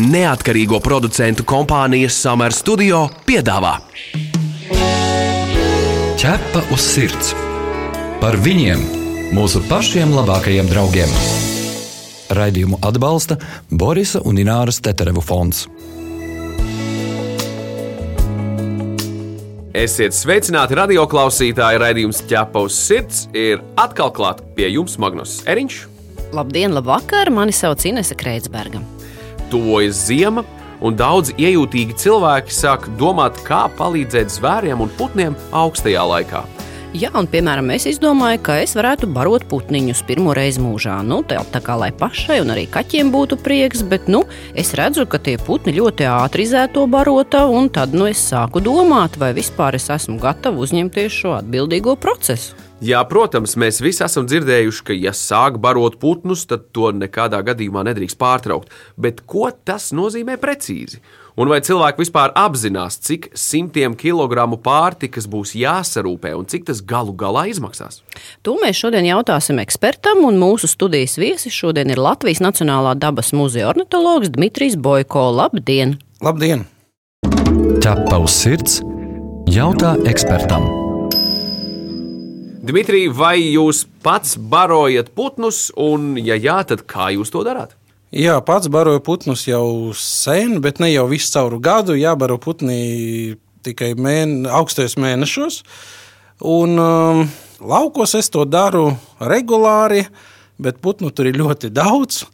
neatkarīgo producentu kompānijas Summer Studio piedāvā Ķepa uz sirds par viņiem, mūsu pašiem labākajiem draugiem. Raidījumu atbalsta Borisa un Ināras Teterevu fonds. Esiet sveicināti radioklausītāji. Raidījums ķepa uz sirds ir atkal klāts pie jums, Magnus Eriņš. Labdien, labvakar! Mani sauc Inese Kreitsberga. Tuvojas ziema, un daudz iejūtīgi cilvēki sāk domāt, kā palīdzēt zvēriem un putniem augstajā laikā. Jā, un piemēram, es izdomāju, ka es varētu barot putniņus pirmo reizi mūžā. Nu, tā kā lai pašai un arī kaķiem būtu prieks, bet nu, es redzu, ka tie putni ļoti ātri izēto barota, un tad nu, es sāku domāt, vai vispār es esmu gatava uzņemties šo atbildīgo procesu. Jā, protams, mēs visi esam dzirdējuši, ka, ja sāk barot putnus, tad to nekādā gadījumā nedrīkst pārtraukt. Bet ko tas nozīmē precīzi? Un vai cilvēki vispār apzinās, cik simtiem kilogramu pārtikas būs jāsarūpē un cik tas galu galā izmaksās? To mēs šodien jautāsim ekspertam, un mūsu studijas viesis šodien ir Latvijas Nacionālā dabas muzeja ornitologs Dmitrijs Boiko. Labdien! Labdien! Ķepa uz sirds jautā ekspertam. Dmitrij, vai jūs pats barojat putnus, un, ja jā, tad kā jūs to darāt? Jā, pats baroju putnus jau sen, bet ne jau visu cauru gadu. Jā, baro putni tikai mēne, augstajos mēnešos. Un um, laukos es to daru regulāri, bet putnu tur ir ļoti daudz.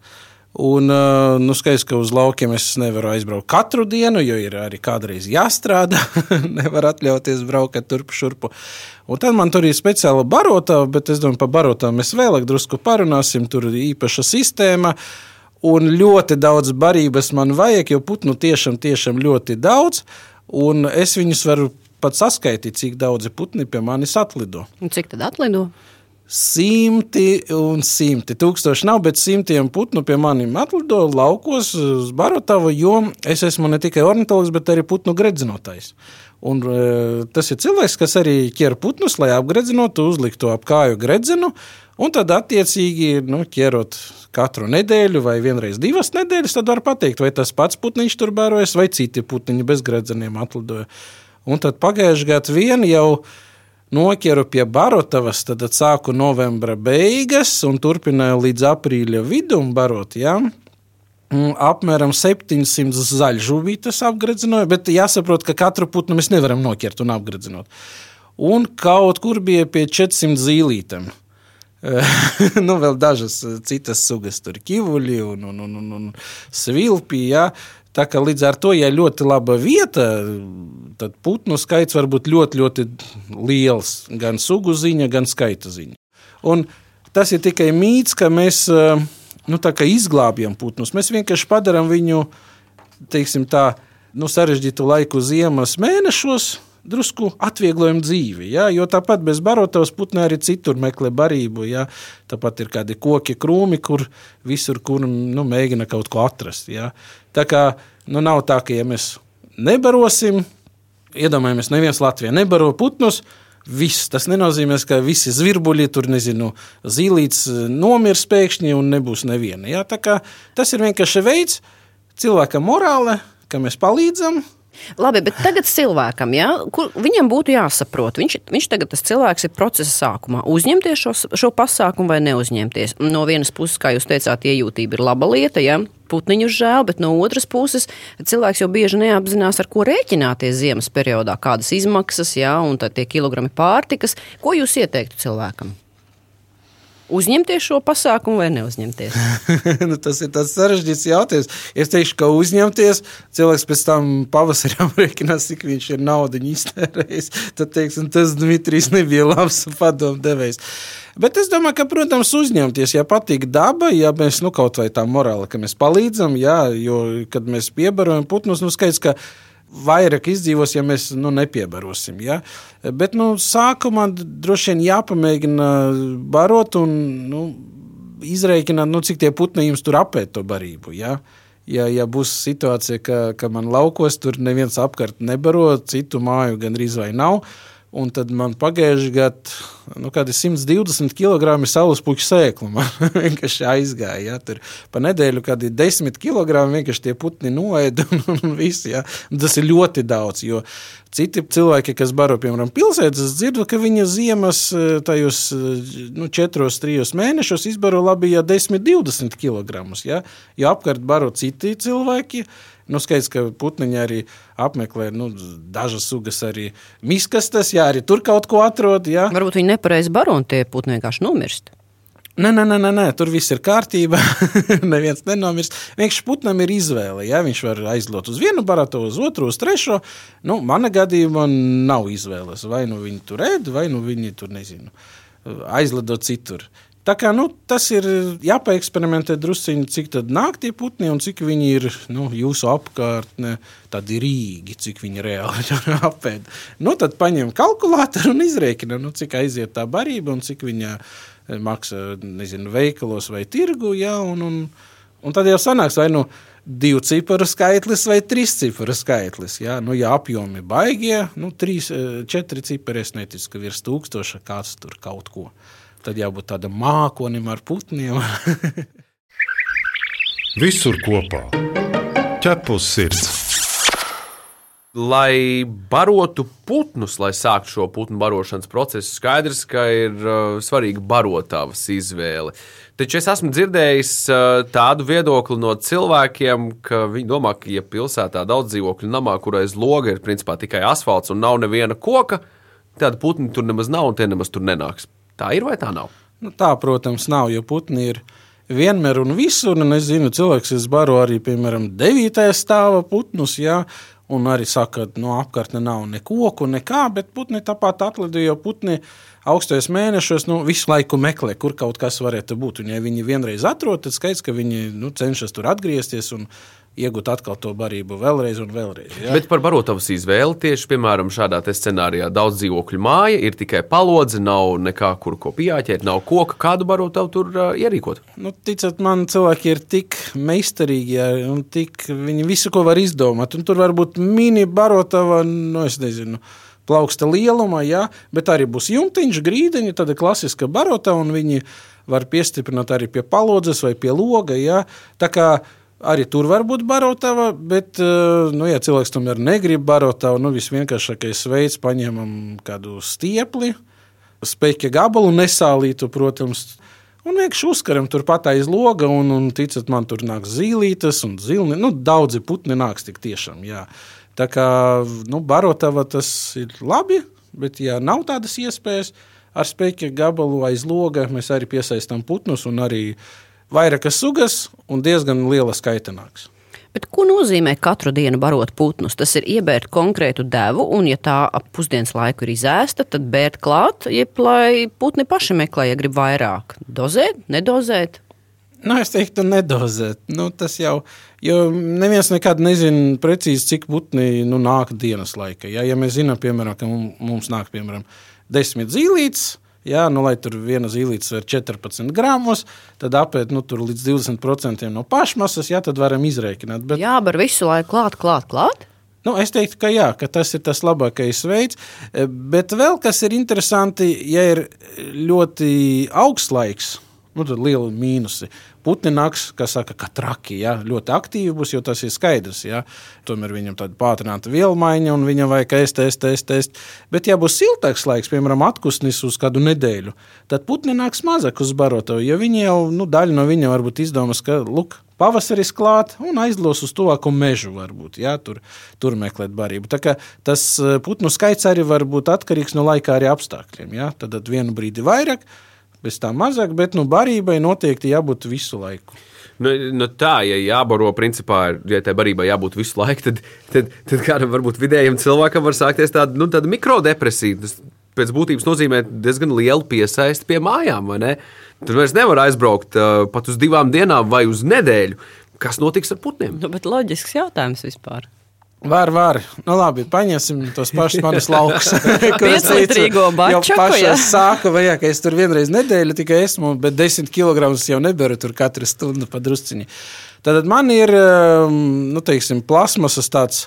Un, uh, nu, skaidrs, ka uz laukiem es nevaru aizbraukt katru dienu, jo ir arī kādreiz jāstrādā. Nevar atļauties braukt turp šurpu. Un tad man tur ir speciāla barotā, bet es domāju, par barotām mēs vēlāk drusku parunāsim. Tur ir īpaša sistēma. Uh, un ļoti daudz barības man vajag, jo putnu tiešām, tiešām ļoti daudz, un es viņus varu pat saskaitīt, cik daudzi putni pie manis atlido. Un cik tad atlido? Simti un simti. Tūkstoši nav, bet simtiem putnu pie maniem atlido laukos uz Barotavu, jo es esmu ne tikai ornitologs, bet arī putnu gredzinotājs. Un, uh, tas ir cilvēks, kas arī ķer putnus, lai apgredzinotu, uzliktu ap kāju gredzenu, un tad attiecīgi nu, ķerot katru nedēļu vai vienreiz divas nedēļas, tad var pateikt, vai tas pats putniņš tur bērojas, vai citi putniņi bez gredzeniem atlidoja. Un tad pagājušajā gadā vien jau noķeru pie Barotavas, tad sāku novembra beigas un turpināju līdz aprīļa vidum barot. Ja? Apmēram 700 zaļžuvītes apgredzināju, bet jāsaprot, ka katru putnu mēs nevaram noķert un apgredzināt. Un kaut kur bija pie 400 zīlītēm. nu, vēl dažas eh, citas sugas, tur kivuļi un, un, un, un, un svilpi. Ja. Tā kā līdz ar to, ja ļoti laba vieta, tad putnu skaits var būt ļoti, ļoti liels. Gan sugu ziņa, gan skaita ziņa. Un tas ir tikai mīts, ka mēs eh, nu, izglābjam putnus. Mēs vienkārši padarām viņu teiksim, tā, nu, sarežģītu laiku ziemas mēnešos drusku atvieglojam dzīvi. Ja? Jo tāpat bez barotavas putni arī citur meklē barību. Ja? Tāpat ir kādi koki, krūmi, kur visur, kur nu, mēģina kaut ko atrast. Ja? Tā kā nu, nav tā, ka ja mēs nebarosim, iedomājamies, neviens Latvijā nebaro putnus. Viss. Tas nenozīmē, ka visi zvirbuļi tur, nezinu, zīlīts nomirs pēkšņi un nebūs neviena. Ja? Tas ir vienkārši veids, cilvēka morāle, ka mēs palīdzam, Labi, bet tagad cilvēkam, ja, kur viņam būtu jāsaprot, viņš, viņš tagad tas cilvēks ir procesa sākumā. Uzņemties šo, šo pasākumu vai neuzņemties. No vienas puses, kā jūs teicāt, iejūtība ir laba lieta, ja, putniņu žēl, bet no otras puses cilvēks jau bieži neapzinās, ar ko rēķināties ziemas periodā, kādas izmaksas, ja, un tie kilogrami pārtikas. Ko jūs ieteiktu cilvēkam? Uzņemties šo pasākumu vai neuzņemties? nu, tas ir tāds sarežģīts jautājums. Es teikšu, ka uzņemties, cilvēks pēc tam pavasarī rēķinās, cik viņš ir naudu iztērējis. Tad teiksim, tas Dmitrijs nebija labs padomu devējs. Bet es domāju, ka, protams, uzņemties, ja patīk daba, ja mēs nu, kaut vai tā morāla, ka mēs palīdzam, jā, jo, kad mēs piebarojam putnus, nu skaidrs, ka vairāk izdzīvos, ja mēs nu, nepiebarosim. Ja? Bet nu, sākumā droši vien jāpamēģina barot un nu, izreikināt, nu, cik tie putni jums tur apēt to barību. Ja? Ja, ja būs situācija, ka, ka man laukos tur neviens apkārt nebaro, citu māju gandrīz vai nav, Un tad man pagājušajā gadā nu, kaut kādi 120 kg saules puķu sēklu vienkārši aizgāja. Ja, tur pa nedēļu kaut kādi 10 kg vienkārši tie putni noēda un, un viss. Ja. Tas ir ļoti daudz, jo citi cilvēki, kas baro, piemēram, pilsētas, es dzirdu, ka viņa ziemas eh, tajos nu, 4-3 mēnešos izbaro labi, ja 10-20 kg. Ja, jo apkārt baro citi cilvēki. Nu, skaidrs, ka putniņi arī apmeklē nu, dažas sugas, arī miskastes, jā, arī tur kaut ko atrod. Jā. Varbūt viņi nepareizi baro un tie putni vienkārši nomirst. Nē, nē, nē, nē, tur viss ir kārtībā. Neviens nenomirst. Vienkārši putnam ir izvēle. Ja? Viņš var aizlot uz vienu baratu, uz otru, uz trešo. Nu, mana gadījumā nav izvēles. Vai nu viņi tur ēd, vai nu viņi tur nezinu, aizlido citur. Tā kā, nu, tas ir jāpaeksperimentē druskuļi, cik tādi nāk tie putni un cik viņi ir nu, jūsu apkārtnē, tādi rīgi, cik viņi reāli apēd. Nu, tad paņem kalkulātoru un izrēķina, nu, cik aiziet tā barība un cik viņa eh, maksā nezinu, veikalos vai tirgu. Ja, un, un, un tad jau sanāks vai nu divu ciparu skaitlis vai trīs ciparu skaitlis. Ja, nu, ja apjomi baigie, nu, trīs, eh, četri cipari, es neticu, ka virs tūkstoša kāds tur kaut ko tad jābūt tādam mākonim ar putniem. Visur kopā - ķepus sirds. Lai barotu putnus, lai sāktu šo putnu barošanas procesu, skaidrs, ka ir uh, svarīga barotavas izvēle. Taču es esmu dzirdējis uh, tādu viedokli no cilvēkiem, ka viņi domā, ka, ja pilsētā daudz dzīvokļu namā, kurai aiz loga ir principā tikai asfalts un nav neviena koka, tad putni tur nemaz nav un tie nemaz tur nenāks. Tā ir vai tā nav? Nu, tā, protams, nav, jo putni ir vienmēr un visur. Un es zinu, cilvēks, kas baro arī, piemēram, 9. stāva putnus, jā, un arī saka, ka no apkārtne nav ne koku, nekā, bet putni tāpat atlido, jo putni augstajos mēnešos nu, visu laiku meklē, kur kaut kas varētu būt. Un, ja viņi vienreiz atrod, tad skaidrs, ka viņi nu, cenšas tur atgriezties un iegūt atkal to barību vēlreiz un vēlreiz. Ja? Bet par barotavas izvēli tieši piemēram šādā scenārijā daudz dzīvokļu māja ir tikai palodze, nav nekā, kur ko pieķert, nav koka. Kādu barotavu tur uh, ierīkot? Nu, ticat man, cilvēki ir tik meistarīgi ja, un tik, viņi visu, ko var izdomāt. Un tur var būt mini barotava, nu es nezinu plauksta lielumā, ja, bet arī būs jumtiņš, grīdiņa, tāda klasiska barota, un viņi var piestiprināt arī pie palodzes vai pie loga. Ja. Tā kā Arī tur var būt barotava, bet, eh, nu, ja cilvēks tomēr negrib barotavu, nu, visvienkāršākais veids paņemam kādu stiepli, spēķa gabalu, nesālītu, protams, un vienkārši uzkaram turpat aiz loga, un, un ticat man, tur nāks zīlītes un zilni, nu, daudzi putni nāks tik tiešām, jā. Tā kā, nu, barotava tas ir labi, bet, ja nav tādas iespējas, ar spēķa gabalu aiz loga mēs arī piesaistām putnus un arī vairākas sugas un diezgan liela skaita nāks. Bet ko nozīmē katru dienu barot putnus? Tas ir iebērt konkrētu devu, un, ja tā ap pusdienas laiku ir izēsta, tad bērt klāt, jeb lai putni paši meklē, ja grib vairāk. Dozēt, nedozēt? Nu, es teiktu, nedozēt. Nu, tas jau, jo neviens nekad nezina precīzi, cik putni nu, nāk dienas laikā. Ja, ja mēs zinām, piemēram, ka mums nāk, piemēram, desmit zīlītes, Jā, nu, lai tur viena zīlīte ir 14 gramus, tad apēst nu, līdz 20% no pašmasas, jā, tad varam izrēķināt. Bet... Jā, bet visu laiku klāt, klāt, klāt. Nu, es teiktu, ka, jā, ka tas ir tas labākais veids. Bet vēl kas ir interesanti, ja ir ļoti augsts laiks, nu, tad liela mīnusi. Putni nāks, kā saka, kā traki, ja? ļoti aktīvi būs, jo tas ir skaidrs. Ja? Tomēr viņam tāda pātrināta vielmaiņa, un viņam vajag ēst, ēst, ēst, ēst. Bet, ja būs siltāks laiks, piemēram, atpūsnis uz kādu nedēļu, tad putni nāks mazāk uz baroto, jo viņi jau nu, daļa no viņa varbūt izdomās, ka, lūk, pavasaris klāt un aizlos uz tuvāko mežu, varbūt, jā, tur, tur meklēt barību. Tas eh, putnu skaits arī var būt atkarīgs no laika apstākļiem. Jā. Tad vienu brīdi vairāk, bez tā mazāk, bet nu, barībai noteikti jābūt visu laiku. Nu, nu tā, ja jābaro, principā, ja tai barībai jābūt visu laiku, tad, tad, tad kādam varbūt vidējam cilvēkam var sākties tāda, nu, tāda mikrodepresija. Tas pēc būtības nozīmē diezgan lielu piesaisti pie mājām, vai ne? Tur vairs nevar aizbraukt uh, pat uz divām dienām vai uz nedēļu. Kas notiks ar putniem? Nu, bet loģisks jautājums vispār. Var, var. Nu, labi, paņemsim tos pašus manus laukus. Pieclitrīgo bačaku, jau pašā sāka, vai jā, ka es tur vienreiz nedēļu tikai esmu, bet 10 kg jau neberu tur katru stundu pa drusciņi. Tad man ir, um, nu, teiksim, plasmasas tāds,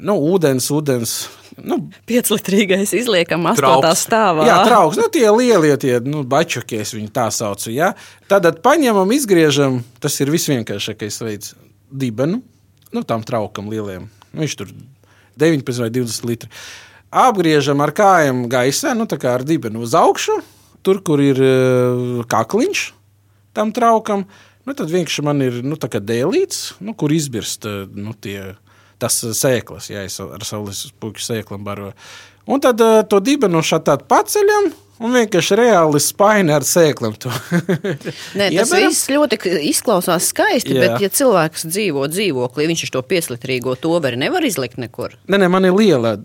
nu, ūdens, ūdens. Nu, Pieclitrīgais izliekam astotā stāvā. Jā, trauks, nu, tie lielie, tie nu, bačukies, viņi tā sauc. Ja? Tad paņemam, izgriežam, tas ir visvienkāršākais veids, dibenu, nu, tam traukam lieliem. Viņš tur 19 vai 20 litri. Apgriežam ar kājām gaisā, nu, tā kā ar dibenu uz augšu, tur, kur ir eh, kakliņš tam traukam. Nu, tad vienkārši man ir nu, dēlīts, nu, kur izbirst eh, nu, tie, tas eh, sēklas, ja es ar saules puķu sēklām baroju. Un tad to dibenu šādi paceļam. Un vienkārši reāli spaini ar sēklām. to. Nē, tas Ieberam. viss ļoti izklausās skaisti, Jā. bet, ja cilvēks dzīvo dzīvoklī, viņš to pieclitrīgo toberi nevar izlikt nekur. Nē, nē, man ir liela,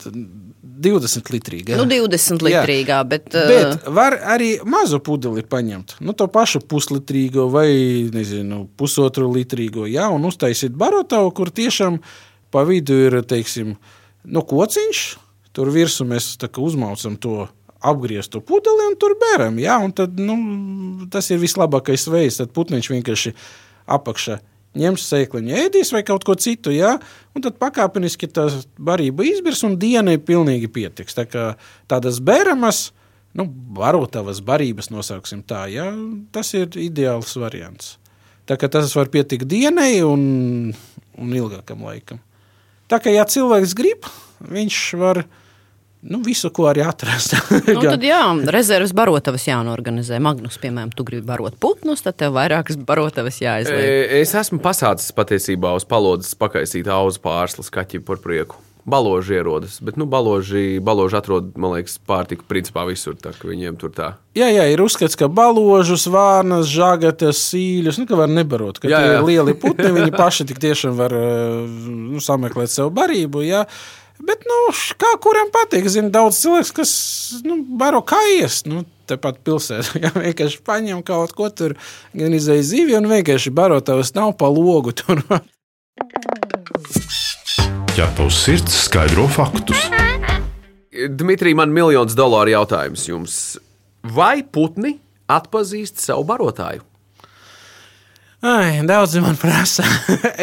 20 litrīga. Nu, 20 Jā. litrīgā, bet, uh, Bet var arī mazu pudeli paņemt. Nu, to pašu puslitrīgo vai nezinu, pusotru litrīgo. Jā, un uztaisīt barotavu, kur tiešām pa vidu ir teiksim, nu, kociņš. Tur virsū mēs tā kā uzmaucam to pudeli un tur bēram. Jā, un tad, nu, tas ir vislabākais veids. Tad putniņš vienkārši apakšā ņems sēkliņu, ēdīs vai kaut ko citu, jā, un tad pakāpeniski tā barība izbirs un dienai pilnīgi pietiks. Tā kā tādas bēramas, nu, barotavas barības nosauksim tā, jā, tas ir ideāls variants. Tā kā tas var pietikt dienai un, un ilgākam laikam. Tā kā, ja cilvēks grib, viņš var nu, visu, ko arī atrast. Nu, tad jā, rezerves barotavas jānorganizē. Magnus, piemēram, tu gribi barot putnus, tad tev vairākas barotavas jāizliek. E, Es esmu pasācis patiesībā uz palodzes pakaisīt auzu pārslas kaķi par prieku. Baloži ierodas, bet nu, baloži, baloži atrod, man liekas, pārtiku principā visur. Tā, ka viņiem tur tā. Jā, jā, ir uzskats, ka baložus, vārnas, žagatas, sīļus, nu, var nebarot. Ka Jā, jā, jā. ir lieli putni, viņi paši tik tiešām var eh, nu, sameklēt sev barību. Jā. Bet, nu, kā kuram patīk, zinu, daudz cilvēku, kas nu, baro kājas. Nu, Tepat pilsētā jau vienkārši paņem kaut ko tur, gan izēja zivju, un vienkārši barotavas nav pa logu. Tur. Ķepa uz sirds skaidro faktus. Dmitrij, man miljonus dolāru jautājums jums. Vai putni atpazīst savu barotāju? Ai, daudzi man prasa.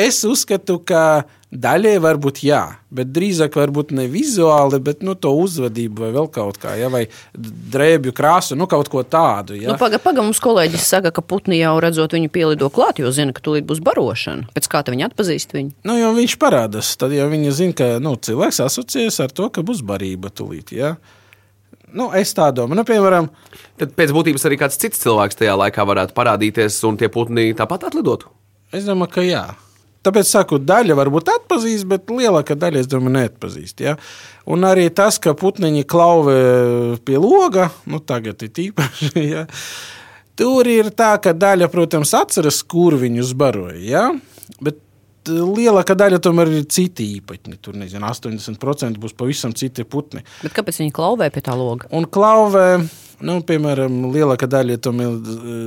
es uzskatu, ka daļai varbūt jā, bet drīzāk varbūt ne vizuāli, bet nu, to uzvedību vai vēl kaut kā, ja, vai drēbju krāsu, nu kaut ko tādu. Ja. Nu, Pagaidām, paga, mums kolēģis saka, ka putni jau redzot viņu pielido klāt, jo zina, ka tūlīt būs barošana. Pēc kā viņi atpazīst viņu? Nu, jau viņš parādās. Tad jau viņi zina, ka nu, cilvēks asociēs ar to, ka būs barība tūlīt. Ja? Nu, es tā domāju, nu, piemēram, Tad pēc būtības arī kāds cits cilvēks tajā laikā varētu parādīties, un tie putni tāpat atlidotu. es domāju, ka jā. Tāpēc saku, daļa varbūt atpazīst, bet lielākā daļa, es domāju, neatpazīst. Ja? Un arī tas, ka putniņi klauvē pie loga, nu, tagad ir īpaši. Ja? Tur ir tā, ka daļa, protams, atceras, kur viņus baroja. Ja? Bet lielākā daļa tomēr ir citi īpaņi. Tur nezinu, 80% būs pavisam citi putni. Bet kāpēc viņi klauvē pie tā loga? Un klauvē, nu, piemēram, lielākā daļa tam ir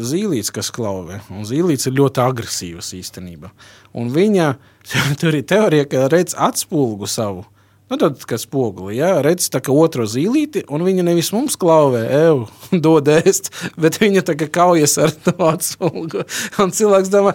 zīlīts, kas klauvē. Un zīlīts ir ļoti agresīvs īstenībā. Un viņa tur ir teorija, ka redz atspulgu savu. Nu, tad, kad spoguli, ja, redz otro zīlīti, un viņa nevis mums klauvē, eju, dod ēst, bet viņa tā kā kaujas ar to atspulgu. Un cilvēks domā,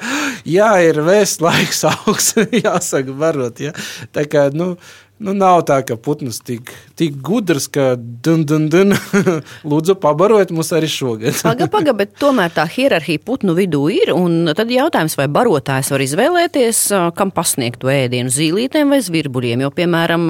jā, ir vēst laiks augsts, jāsaka, barot, ja. Tā kā, nu, nu, nav tā, ka putns tik, tik gudrs, ka dun, dun, dun, lūdzu pabarojiet mums arī šogad. Paga, paga, bet tomēr tā hierarhija putnu vidū ir. Tad jautājums, vai barotājs var izvēlēties, kam pasniegt to ēdienu zīlītēm vai zvirbuļiem. Jo, piemēram,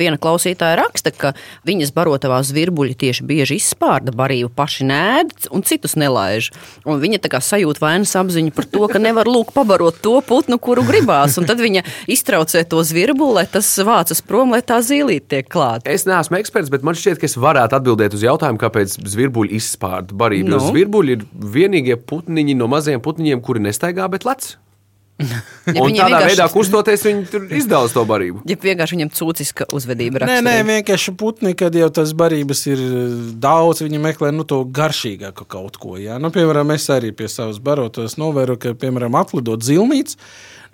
viena klausītāja raksta, ka viņas barotavā zvirbuļi tieši bieži izspārda barību, paši nēd un citus nelaiž. Un viņa tā kā sajūt vainas apziņu par to, ka nevar lūk pabarot to putnu, kuru gribās. Un tad viņa iztraucē to zvirbuli, lai tas vācas prom, lai tā zīlīte tiek klāta. Es neesmu eksperts, bet man šķiet, ka es varētu atbildēt uz jautājumu, kāpēc zvirbuļi izspārda barību. Nu? Zvirbuļi ir vienīgie putniņi no maziem putniņiem, kuri nestaigā, bet lec. Ja Un viņi tādā vienkārši- veidā kustoties, viņi tur izdala to barību. Ja vienkārši viņam cūciska uzvedība Nē, nē, raksturīga. vienkārši putni, kad jau tas barības ir eh, daudz, viņi meklē nu, to garšīgāku kaut ko. Jā. Nu, piemēram, es arī pie savas barotas novēroju, ka, piemēram, atlidot zilnīts,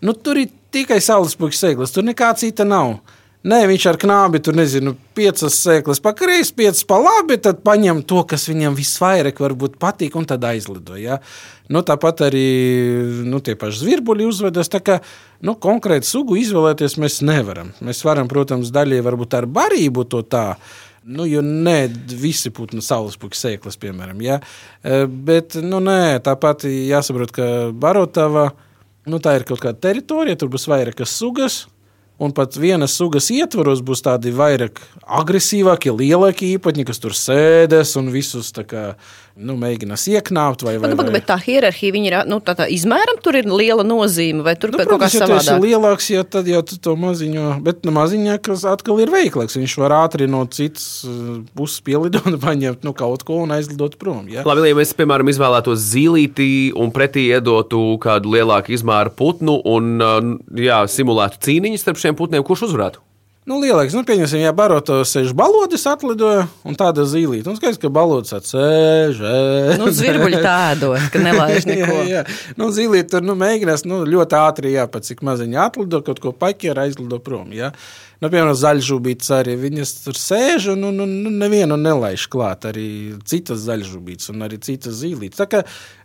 nu, tur ir tikai saules puķis sēklas, tur nekā cita nav. Nē, viņš ar knābi tur nezinu, piecas sēklas pa kreisi, piecas pa labi, tad paņem to, kas viņam visvairāk varbūt patīk, un tad aizlido. Ja? Nu, tāpat arī nu, tie paši zvirbuļi uzvedas. Kā nu, konkrēti sugu izvēlēties mēs nevaram. Mēs varam, protams, daļai varbūt ar barību to tā. Nu, jo nē, visi putni saulespuķi sēklas, piemēram. Ja? E, Bet nu, nē, tāpat jāsaprot, ka barotava nu, tā ir kaut kāda teritorija, tur būs vairākas sugas. Un pat vienas sugas ietvaros būs tādi vairāk agresīvākie, lielākie īpaņi, kas tur sēdēs un visus kā, nu, mēģinās ieknāpt. Vai, vai, Bet, vai. bet tā hierarhija viņa ir nu, tā, tā izmēram, tur ir liela nozīme, vai tur Nu, nu, kaut kā protams, ja lielāks, ja tad jau tu to maziņo, bet nu, maziņā, kas atkal ir veiklāks, viņš var ātri no citas uh, puses pielidot un paņemt nu, kaut ko un aizlidot prom. Ja? Labi, ja mēs, piemēram, izvēlētos zīlīti un pretī iedotu kādu lielāku izmēru putnu un uh, jā, simulētu cīniņu starp šiem putniem, kurš uzvarētu? Nu, lielāks, nu, pieņemsim, ja baroto sēž balodis atlidoja un tāda zīlīte. Un skaidrs, ka balodis atsēž. Nu, zvirbuļi tādos, ka nelaiž neko. jā, jā. Nu, zīlīte tur nu, mēģinās nu, ļoti ātri, jā, pat cik maziņā atlido, kaut ko paķēra, aizlido prom. Jā. Nu, piemēram, zaļžūbītes arī viņas tur sēž un, un, un nevienu nelaiž klāt. Arī citas zaļžūbītes un arī citas zīlītes. Tā, kā,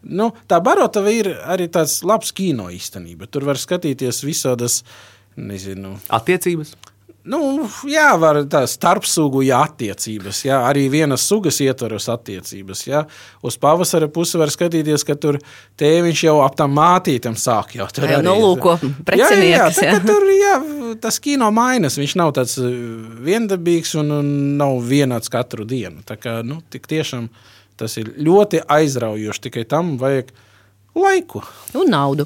nu, tā barotava ir arī tāds labs kino īstenība. Tur var skatīties visādas, nezinu. Attiecības. Nu, jā, var tādas starpsūgu jā, attiecības. Jā, arī vienas sugas ietvaros attiecības. Jā. Uz pavasara pusi var skatīties, ka tur tēviņš jau ap tam mātītam sāk jau tur arī- nu, lūko, Jā, jā, jā, tā, jā. tur jā, tas kino mainās. Viņš nav tāds uh, viendabīgs un, un nav vienāds katru dienu. Tā kā, nu, tiešām tas ir ļoti aizraujoši. Tikai tam vajag laiku. un naudu.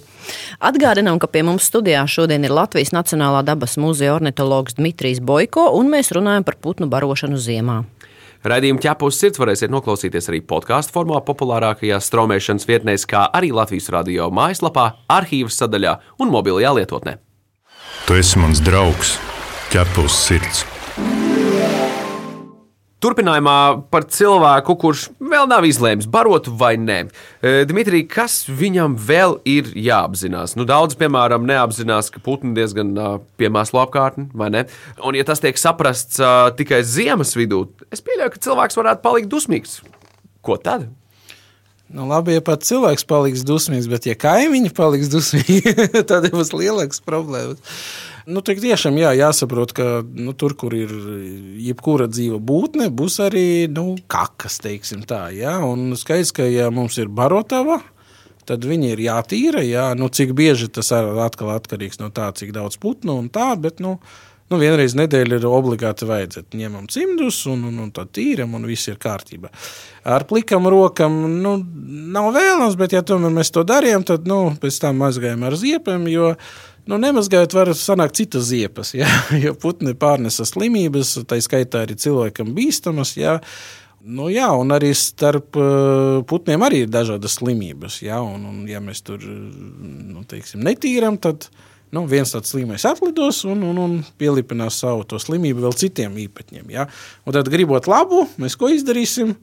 Atgādinām, ka pie mums studijā šodien ir Latvijas Nacionālā dabas muzeja ornitologs Dmitrijs Boiko, un mēs runājam par putnu barošanu ziemā. Radījuma ķepus sirds varēsiet noklausīties arī podkāstu formā, populārākajās straumēšanas vietnēs, kā arī Latvijas radio mājaslapā, arhīvas sadaļā un mobilajā lietotnē. Tu esi mans draugs, ķepus sirds. Turpinājumā par cilvēku, kurš vēl nav izlēmis, barot vai nē. E, Dmitrij, kas viņam vēl ir jāapzinās? Nu, daudz, piemēram, neapzinās, ka putni diezgan piemēslo apkārtni, vai ne? Un, ja tas tiek saprasts tikai ziemas vidū, es pieļauju, ka cilvēks varētu palikt dusmīgs. Ko tad? Nu, labi, ja pat cilvēks paliks dusmīgs, bet ja kaimiņi paliks dusmīgi, tad būs lielāks problēmas. Nu, tik tiešām jā, jāsaprot, ka nu, tur, kur ir jebkura dzīva būtne, būs arī nu, kakas, teiksim tā. Jā? Un skaidrs, ka ja mums ir barotava, tad viņi ir jātīra. Jā? Nu, cik bieži tas atkal atkarīgs no tā, cik daudz putnu un tā, bet nu, nu, vienreiz nedēļā ir obligāti vajadzēt. Ņemam cimdus un, un, un tad tīram un viss ir kārtībā. Ar plikam rokam nu, nav vēlams, bet ja tomēr mēs to darījām, tad nu, pēc tam mazgājam ar ziepēm, Nu, nemazgājot, var sanākt citas ziepas, ja? jo putni pārnesa slimības, tā skaitā arī cilvēkam bīstamas. Ja? Nu, jā, un arī starp uh, putniem arī ir dažādas slimības. Ja, un, un, ja mēs tur nu, teiksim, netīram, tad nu, viens tāds slimais atlidos un, un, un pielipinās savu to slimību vēl citiem īpaņiem. Ja. Un tad, gribot labu, mēs ko izdarīsim?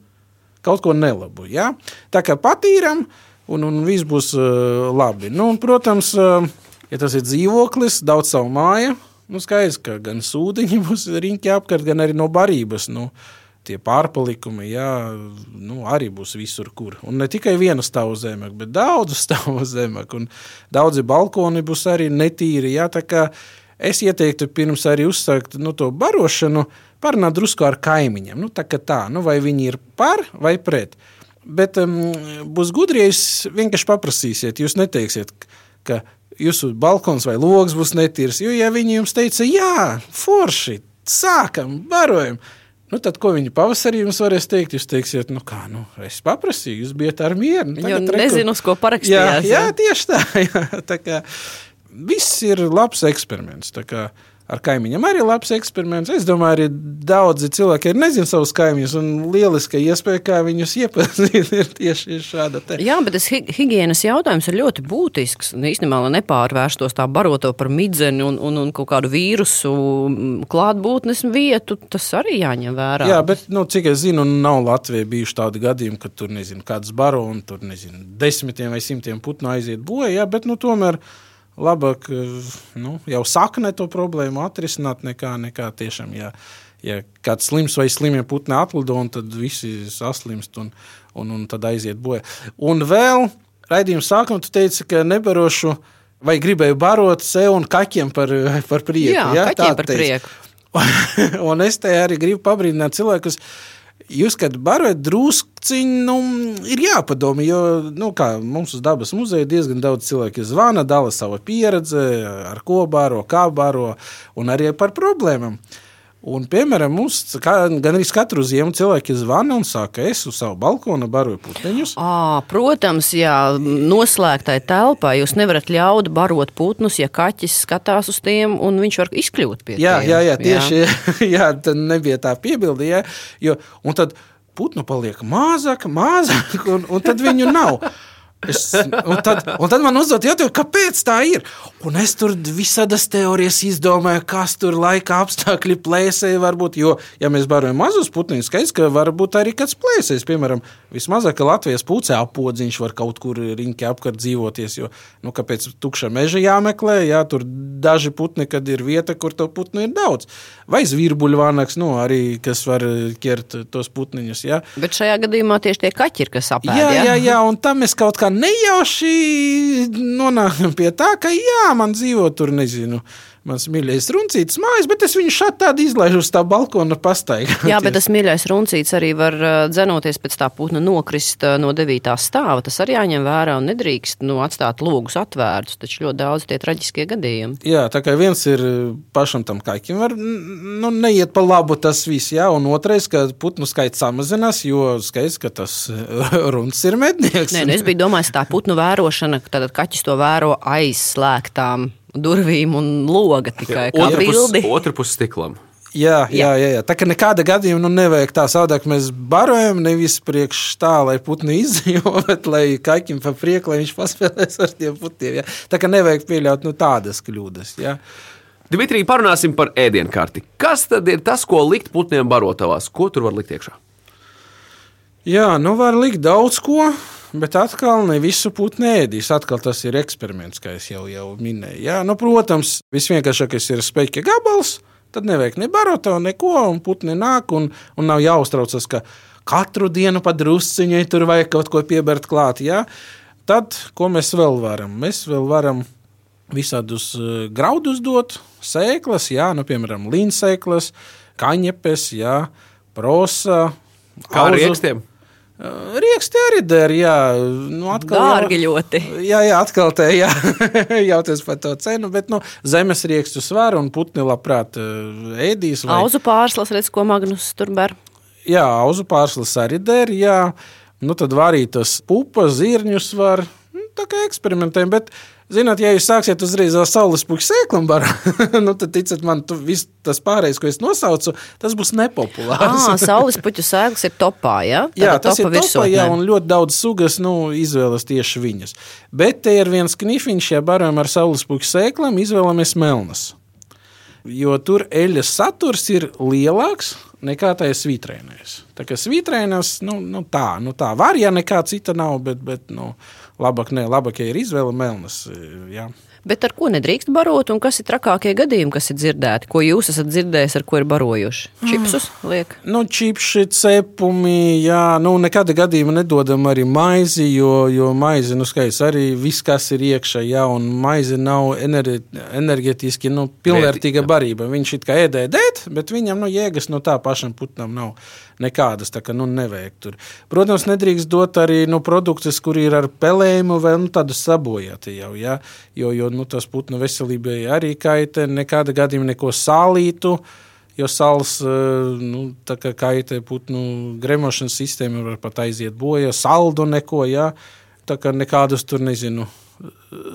Kaut ko nelabu. Ja. Tā kā patīram, un, un viss būs uh, labi. Nu, un, protams, uh, ja tas ir dzīvoklis, daudz savu māju, nu, skaidrs, ka gan sūdiņi būs riņķi apkārt, gan arī no barības. Nu, Tie pārpalikumi, jā, nu, arī būs visur, kur. Un ne tikai viena stāva zemāk, bet daudz stāvu zemāk. Daudzi balkoni būs arī netīri. Jā, es ieteiktu pirms arī uzsākt nu, to barošanu, parunāt drusku ar kaimiņiem. Nu, tā tā, nu, vai viņi ir par vai pret. Bet um, būs gudri, ja jūs vienkārši paprasīsiet, jūs neteiksiet, ka jūsu balkons vai logs būs netīrs. Jo, ja viņi jums teica, jā, forši, sākam, barojam, nu, tad ko viņi pavasarī jums varēs teikt? Jūs teiksiet, nu kā, nu, es paprasīju, jūs bijat ar mieru. Nu, reku- nezinu, uz ko Jā, parakstījās. jā, tieši tā. Jā, tā kā, viss ir labs eksperiments. kā Ar kaimiņiem arī labs eksperiments. Es domāju, arī daudzi cilvēki arī nezina savus kaimiņus. Un lieliska iespēja, kā viņus iepazīt, ir tieši šāda. Te. Jā, bet tas hi higiēnas jautājums ir ļoti būtisks. Un Īstenībā, lai nepārvērstos tā baroto par midzeni un, un, un kaut kādu vīrusu klātbūtnes vietu, tas arī jāņem vērā. Jā, bet nu, cik es zinu, nav Latvijā bijuši tādi gadījumi, ka tur nezinu, kāds baro un tur nezinu, desmitiem vai simtiem putnu aiziet bojā. Jā, bet nu, tomēr labāk eh, nu, jau saknē to problēmu atrisināt, nekā, nekā tiešām, ja, ja kāds slims vai slimie putni atlido, un tad visi saslimst un, un, un tad aiziet bojā. Un vēl raidījuma sākumā tu teici, ka nebarošu vai gribēju barot sev un kaķiem par, par prieku. Jā, ja? kaķiem par teici. prieku. un es te arī gribu pabrīdināt cilvēkus. Jūs, kad barojat drusciņu, nu, ir jāpadomā, jo nu, kā, mums uz dabas muzeja diezgan daudz cilvēku zvana, dala savu pieredzi, ar ko baro, kā baro, un arī par problēmām. Un, piemēram, mums gan arī katru ziemu cilvēki zvana un saka, es uz savu balkonu baroju puteņus. À, protams, jā, noslēgtai telpai jūs nevarat ļaut barot putnus, ja kaķis skatās uz tiem un viņš var izkļūt pie Jā, tiem. jā, jā tieši jā. jā, tad nebija tā piebilde. Jā, jo, un tad putnu paliek mazāk, mazāk, un, un tad viņu nav. Es, un, tad, un tad man uzdod jautājumu, kāpēc tā ir. Un es tur visādas teorijas izdomāju, kas tur laika apstākļi plēsēji var būt. Jo, ja mēs barojam mazus putniņus, skaidrs, ka var būt arī kāds plēsējs. Piemēram, vismazāk Latvijas pucē apodziņš var kaut kur riņķi apkārt dzīvoties. Jo, nu, kāpēc tukša meža jāmeklē? Jā, tur daži putni, kad ir vieta, kur to putnu ir daudz. Vai zvirbuļvānaks, nu, arī, kas var ķert tos putniņus. Jā. Bet šajā gadījumā tieši tie kaķi ir, kas apēd. Jā, jā, jā, un tam mēs kaut kā nejauši nonākam pie tā, ka jā, man dzīvo tur, nezinu, mans mīļais runcītis mājas, bet es viņu šādi tādu izlaižu uz tā balkona pastaigā. Jā, bet tas mīļais runcīts arī var uh, dzenoties pēc tā putna nokrist uh, no devītā stāva. Tas arī jāņem vērā un nedrīkst nu, atstāt logus atvērtus. Taču ļoti daudz tie traģiskie gadījumi. Jā, tā kā viens ir pašam tam kaķim, var nu, neiet pa labu tas viss, jā, un otrais, ka putnu skaits samazinās, jo skaidrs, ka tas runs ir mednieks. Nē, nu es biju domājis, tā putnu vērošana, tad kaķis to vēro aizslēgtām durvīm un loga tikai kā Otra bildi. pus- Otra puse stiklam. Jā, jā, jā, jā. Tā kā nekāda gadījuma nu, nevajag tā savādāk. Mēs barojam nevis priekš tā, lai putni izdzīvo, bet lai kaķim pa prieku, lai viņš paspēlēs ar tiem putiem. Jā. Tā kā nevajag pieļaut nu, tādas kļūdas. Jā. Dimitrij, parunāsim par ēdienkarti. Kas tad ir tas, ko likt putniem barotavās? Ko tur var likt iekšā? jā, nu var likt daudz ko. Bet atkal ne visu putnu ēdīs. Atkal tas ir eksperiments, kā jau, jau minēju. Jā, nu, protams, visvienkāršākais ir speķa gabals. Tad nevajag ne baroto, neko, un putni nāk, un, un nav jāuztraucas, ka katru dienu pa drusciņai tur vajag kaut ko piebērt klāt. Jā. Tad, ko mēs vēl varam? Mēs vēl varam visādus eh, graudus dot, sēklas, jā, nu, piemēram, līnsēklas, kaņepes, jā, prosa. Kā ar riekstiem? Rieksti arī der, jā. Nu, atkal, Dārgi ļoti. Jā, jā, atkal te jā, jautājums par to cenu, bet nu, zemes riekstu svar un putni labprāt eh, ēdīs. Vai, Auzu pārslas, redz, ko Magnus tur ber. jā, auzu pārslas arī der, jā. Nu, tad varītas pupas, zirņus var, nu, tā kā eksperimentējam, bet, zināt, ja jūs sāksiet uzreiz ar saules puķu sēklam barā, nu, tad ticiet man, tu, viss tas pārējais, ko es nosaucu, tas būs nepopulārs. Ah, saules puķu sēklas ir topā, ja? Jā, Tātad tas ir topā, jā, un ļoti daudz sugas nu, izvēlas tieši viņas. Bet te ir viens knifiņš, ja barojam ar saules puķu sēklām, izvēlamies melnas. Jo tur eļļas saturs ir lielāks nekā tajā svītrēnēs. Tā kā svītrēnēs, nu, nu tā, nu tā var, ja nekā cita nav, bet, bet nu, labāk, ne, labāk, ja ir izvēle melnas. Jā. Bet ar ko nedrīkst barot, un kas ir trakākie gadījumi, kas ir dzirdēti? Ko jūs esat dzirdējis, ar ko ir barojuši? Čipsus liek. Nu, čipši, cepumi, jā, nu, nekāda gadījuma nedodam arī maizi, jo, jo maizi, nu, skaidrs, arī viss, kas ir iekšā, jā, un maizi nav ener enerģetiski, nu, pilnvērtīga Vērtīga. barība. Viņš it kā ēdē dēt, bet viņam, nu, jēgas no tā pašam putnam nav nekādas, tā kā, nu, nevajag tur. Protams, nedrīkst dot arī, nu, produktus, kur ir ar pelējumu vai, nu, tādu sabojāti jau, jā, jo, jo, nu, tas putnu veselībai arī kaitē, nekāda gadījuma neko sālītu, Jo sāls eh, nu, kā kaitē putnu gremošanas sistēmu, var pat aiziet bojā, saldu neko, jā. Tā kā nekādus tur nezinu.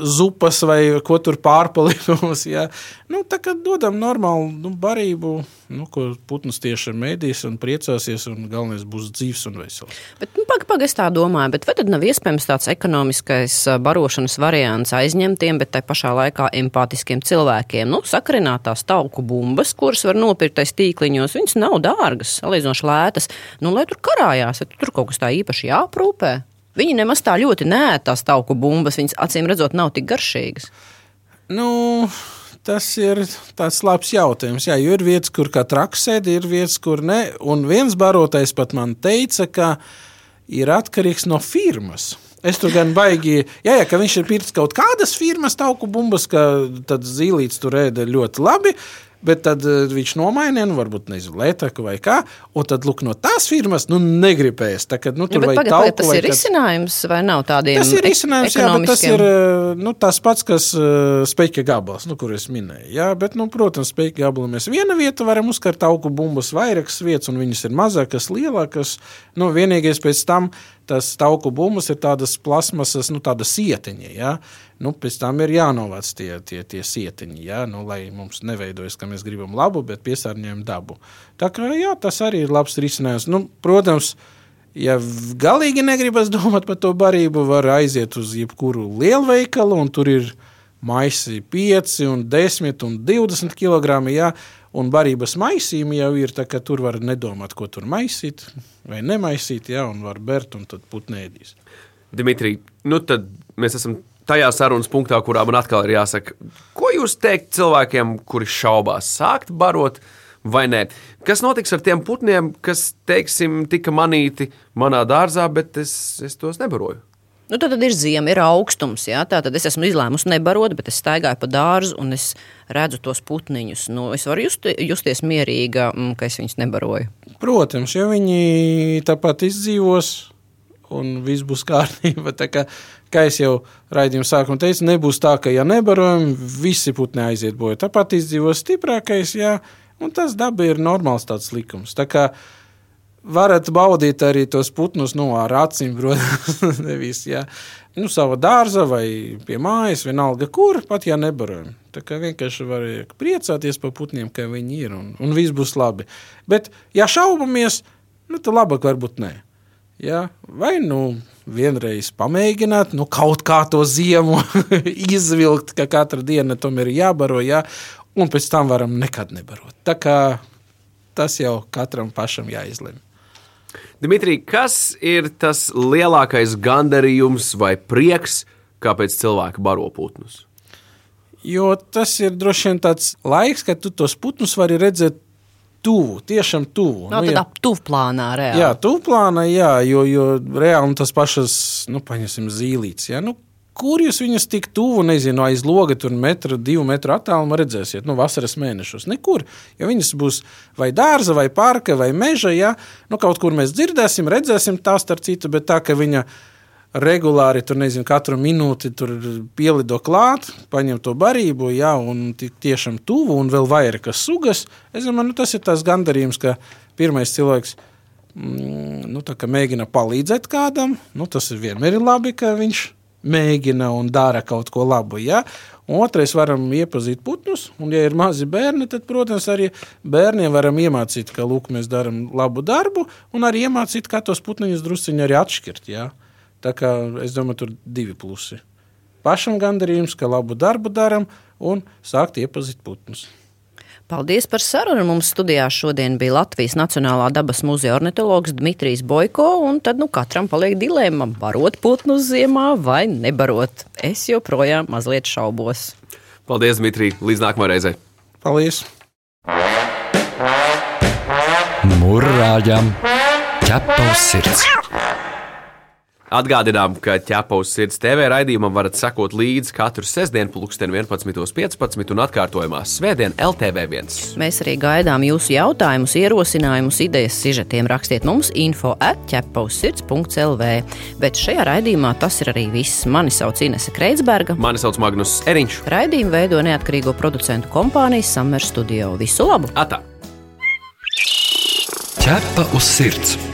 Zupas vai ko tur pārpalikumus. jā. Nu, tā kā dodam normālu nu, barību, nu, ko putns tieši mēdīs un priecāsies, un galvenais būs dzīves un vesels. Bet, nu, pagaidi, pag, es tā domāju, bet vai tad nav iespējams tāds ekonomiskais barošanas variants aizņemtiem, bet tai pašā laikā empātiskiem cilvēkiem? Nu, sakarinātās tauku bumbas, kuras var nopirkt aiz tīkliņos, viņas nav dārgas, salīdzinoši lētas. Nu, lai tur karājās, vai tur kaut kas tā īpaši jāprūpē? Viņi nemaz tā ļoti nē, tās tauku bumbas, viņas acīm redzot, nav tik garšīgas. Nu, tas ir tāds labs jautājums. Jā, jo ir vietas, kur kā traks sēdi, ir vietas, kur ne. Un viens barotais pat man teica, ka ir atkarīgs no firmas. Es tur gan baigi, jā, jā, ka viņš ir pircis kaut kādas firmas, tauku bumbas, ka tad zīlīts tur ēda ļoti labi. Bet tad uh, viņš nomainīja, nu, varbūt nezinu, Latviju vai kā. Un tad, lūk, no tās firmas, nu, negribēs. Tā, kad, nu, Ja, tur pagad, pagad, tauku tas ir kad- risinājums vai nav tādiem Tas ir risinājums, jā, bet tas ir eh, nu, tas pats, kas uh, spēļu gabals, nu, kur es minēju. Jā, bet, nu, protams, spēļu gabalā mēs viena vieta varam uzkart augu bumbas, vairākas vietas, un viņas ir mazākas, lielākas. Nu, vienīgais pēc tam tas tauku bumbas ir tādas plasmasas, nu, tāda sietiņa. Jā. Nu, pēc tam ir jānovāc tie, tie, tie sietiņi, jā, nu, lai mums neveidojas, ka mēs gribam labu, bet piesārņojam dabu. Tā kā jā, tas arī ir labs risinājums. Nu, protams, Ja galīgi negribas domāt par to barību, var aiziet uz jebkuru lielveikalu, un tur ir maisi 5, un 10 un 20 kg. Jā, un barības maisījumi jau ir, tā ka tur var nedomāt, ko tur maisīt vai nemaisīt, jā, un var bērt, un tad putnēdīs. Dimitrij, nu tad mēs esam tajā sarunas punktā, kurā man atkal ir jāsaka, ko jūs teikt cilvēkiem, kuri šaubās sākt barot vai nē? Kas notiks ar tiem putniem, kas, teiksim, tika manīti manā dārzā, bet es, es tos nebaroju? Nu, tad, tad ir zima, ir augstums. Jā, tā tad es esmu izlēmusi nebarot, bet es staigāju pa dārzu un es redzu tos putniņus. Nu, es varu just, justies mierīga, mm, ka es viņus nebaroju. Protams, ja viņi tāpat izdzīvos, un viss būs kārtībā. Kā, kā es jau raidījuma sākumā teicu, nebūs tā, ka, ja nebarojam, visi putni aiziet bojā. Tāpat izdzīvos stiprākais, jā, un tas daba ir normāls tāds likums. Tā kā varat baudīt arī tos putnus no ar acīm, protams, nevis jā. Nu, sava dārza vai pie mājas, vienalga kur, pat ja nebarojam. Tā kā vienkārši var priecāties par putniem, ka viņi ir un, un viss būs labi. Bet, ja šaubamies, nu, tad labāk varbūt nē. Ja? Vai nu vienreiz pamēģināt, nu, kaut kā to ziemu izvilkt, ka katra diena tam ir jābaro, ja? un pēc tam varam nekad nebarot. Tā kā tas jau katram pašam jāizlemj. Dimitrij, kas ir tas lielākais gandarījums vai prieks, kāpēc cilvēki baro putnus? Jo tas ir droši vien tāds laiks, kad tu tos putnus vari redzēt tuvu, tiešām tuvu. Nav Nu, ja- tuvplānā reāli. Jā, tuvplānā, jā, jo, jo reāli nu, tas pašas, nu, paņemsim zīlītes. Jā, nu, kur jūs viņus tik tuvu, nezinu, aiz loga, tur metru, divu metru attālumā redzēsiet, nu, vasaras mēnešos? Nekur. Jo viņas būs vai dārza, vai parka, vai meža, jā, nu, kaut kur mēs dzirdēsim, redzēsim tā starp citu, bet tā, ka viņa regulāri tur, nezinu, katru minūti pielido klāt, paņem to barību, jā, un tik tiešām tuvu, un vēl vairākas sugas. Es domāju, nu, tas ir tas gandarījums, ka pirmais cilvēks mm, nu, mēģina palīdzēt kādam. Nu, tas ir vienmēr ir labi, ka viņš mēģina un dara kaut ko labu. Ja? Otrais, varam iepazīt putnus, un, ja ir mazi bērni, tad, protams, arī bērniem varam iemācīt, ka lūk, mēs darām labu darbu, un arī iemācīt, kā tos putniņus drusciņi arī atšķirt. Ja? Tā kā es domāju, tur divi plusi. Pašam gandarījums, ka labu darbu darām, un sākt iepazīt putnus. Paldies par sarunu. Mums studijā šodien bija Latvijas Nacionālā dabas muzeja ornitologs Dmitrijs Boiko. un Tad nu, katram paliek dilemma, barot putnus ziemā vai nebarot. Es joprojām mazliet šaubos. Paldies, Dimitrij! Līdz nākamajai reizei! Paldies! Mūrāģam ķepa uz sirds! Atgādinām, ka ķepa uz sirds TV raidījumam varat sekot līdzi katru sestdienu, pulksten 11.15 un atkārtojumā Svētdien LTV1. Mēs arī gaidām jūsu jautājumus, ierosinājumus, idejas, sižetiem. Rakstiet mums info atķepausirds.lv. Bet šajā raidījumā tas ir arī viss. Mani sauc Inese Kreitsberga. Mani sauc Magnus Eriņš. Raidījumu veido neatkarīgo producentu kompānijas Summer Studio. Visu labu! Atā! Ķepa uz sirds!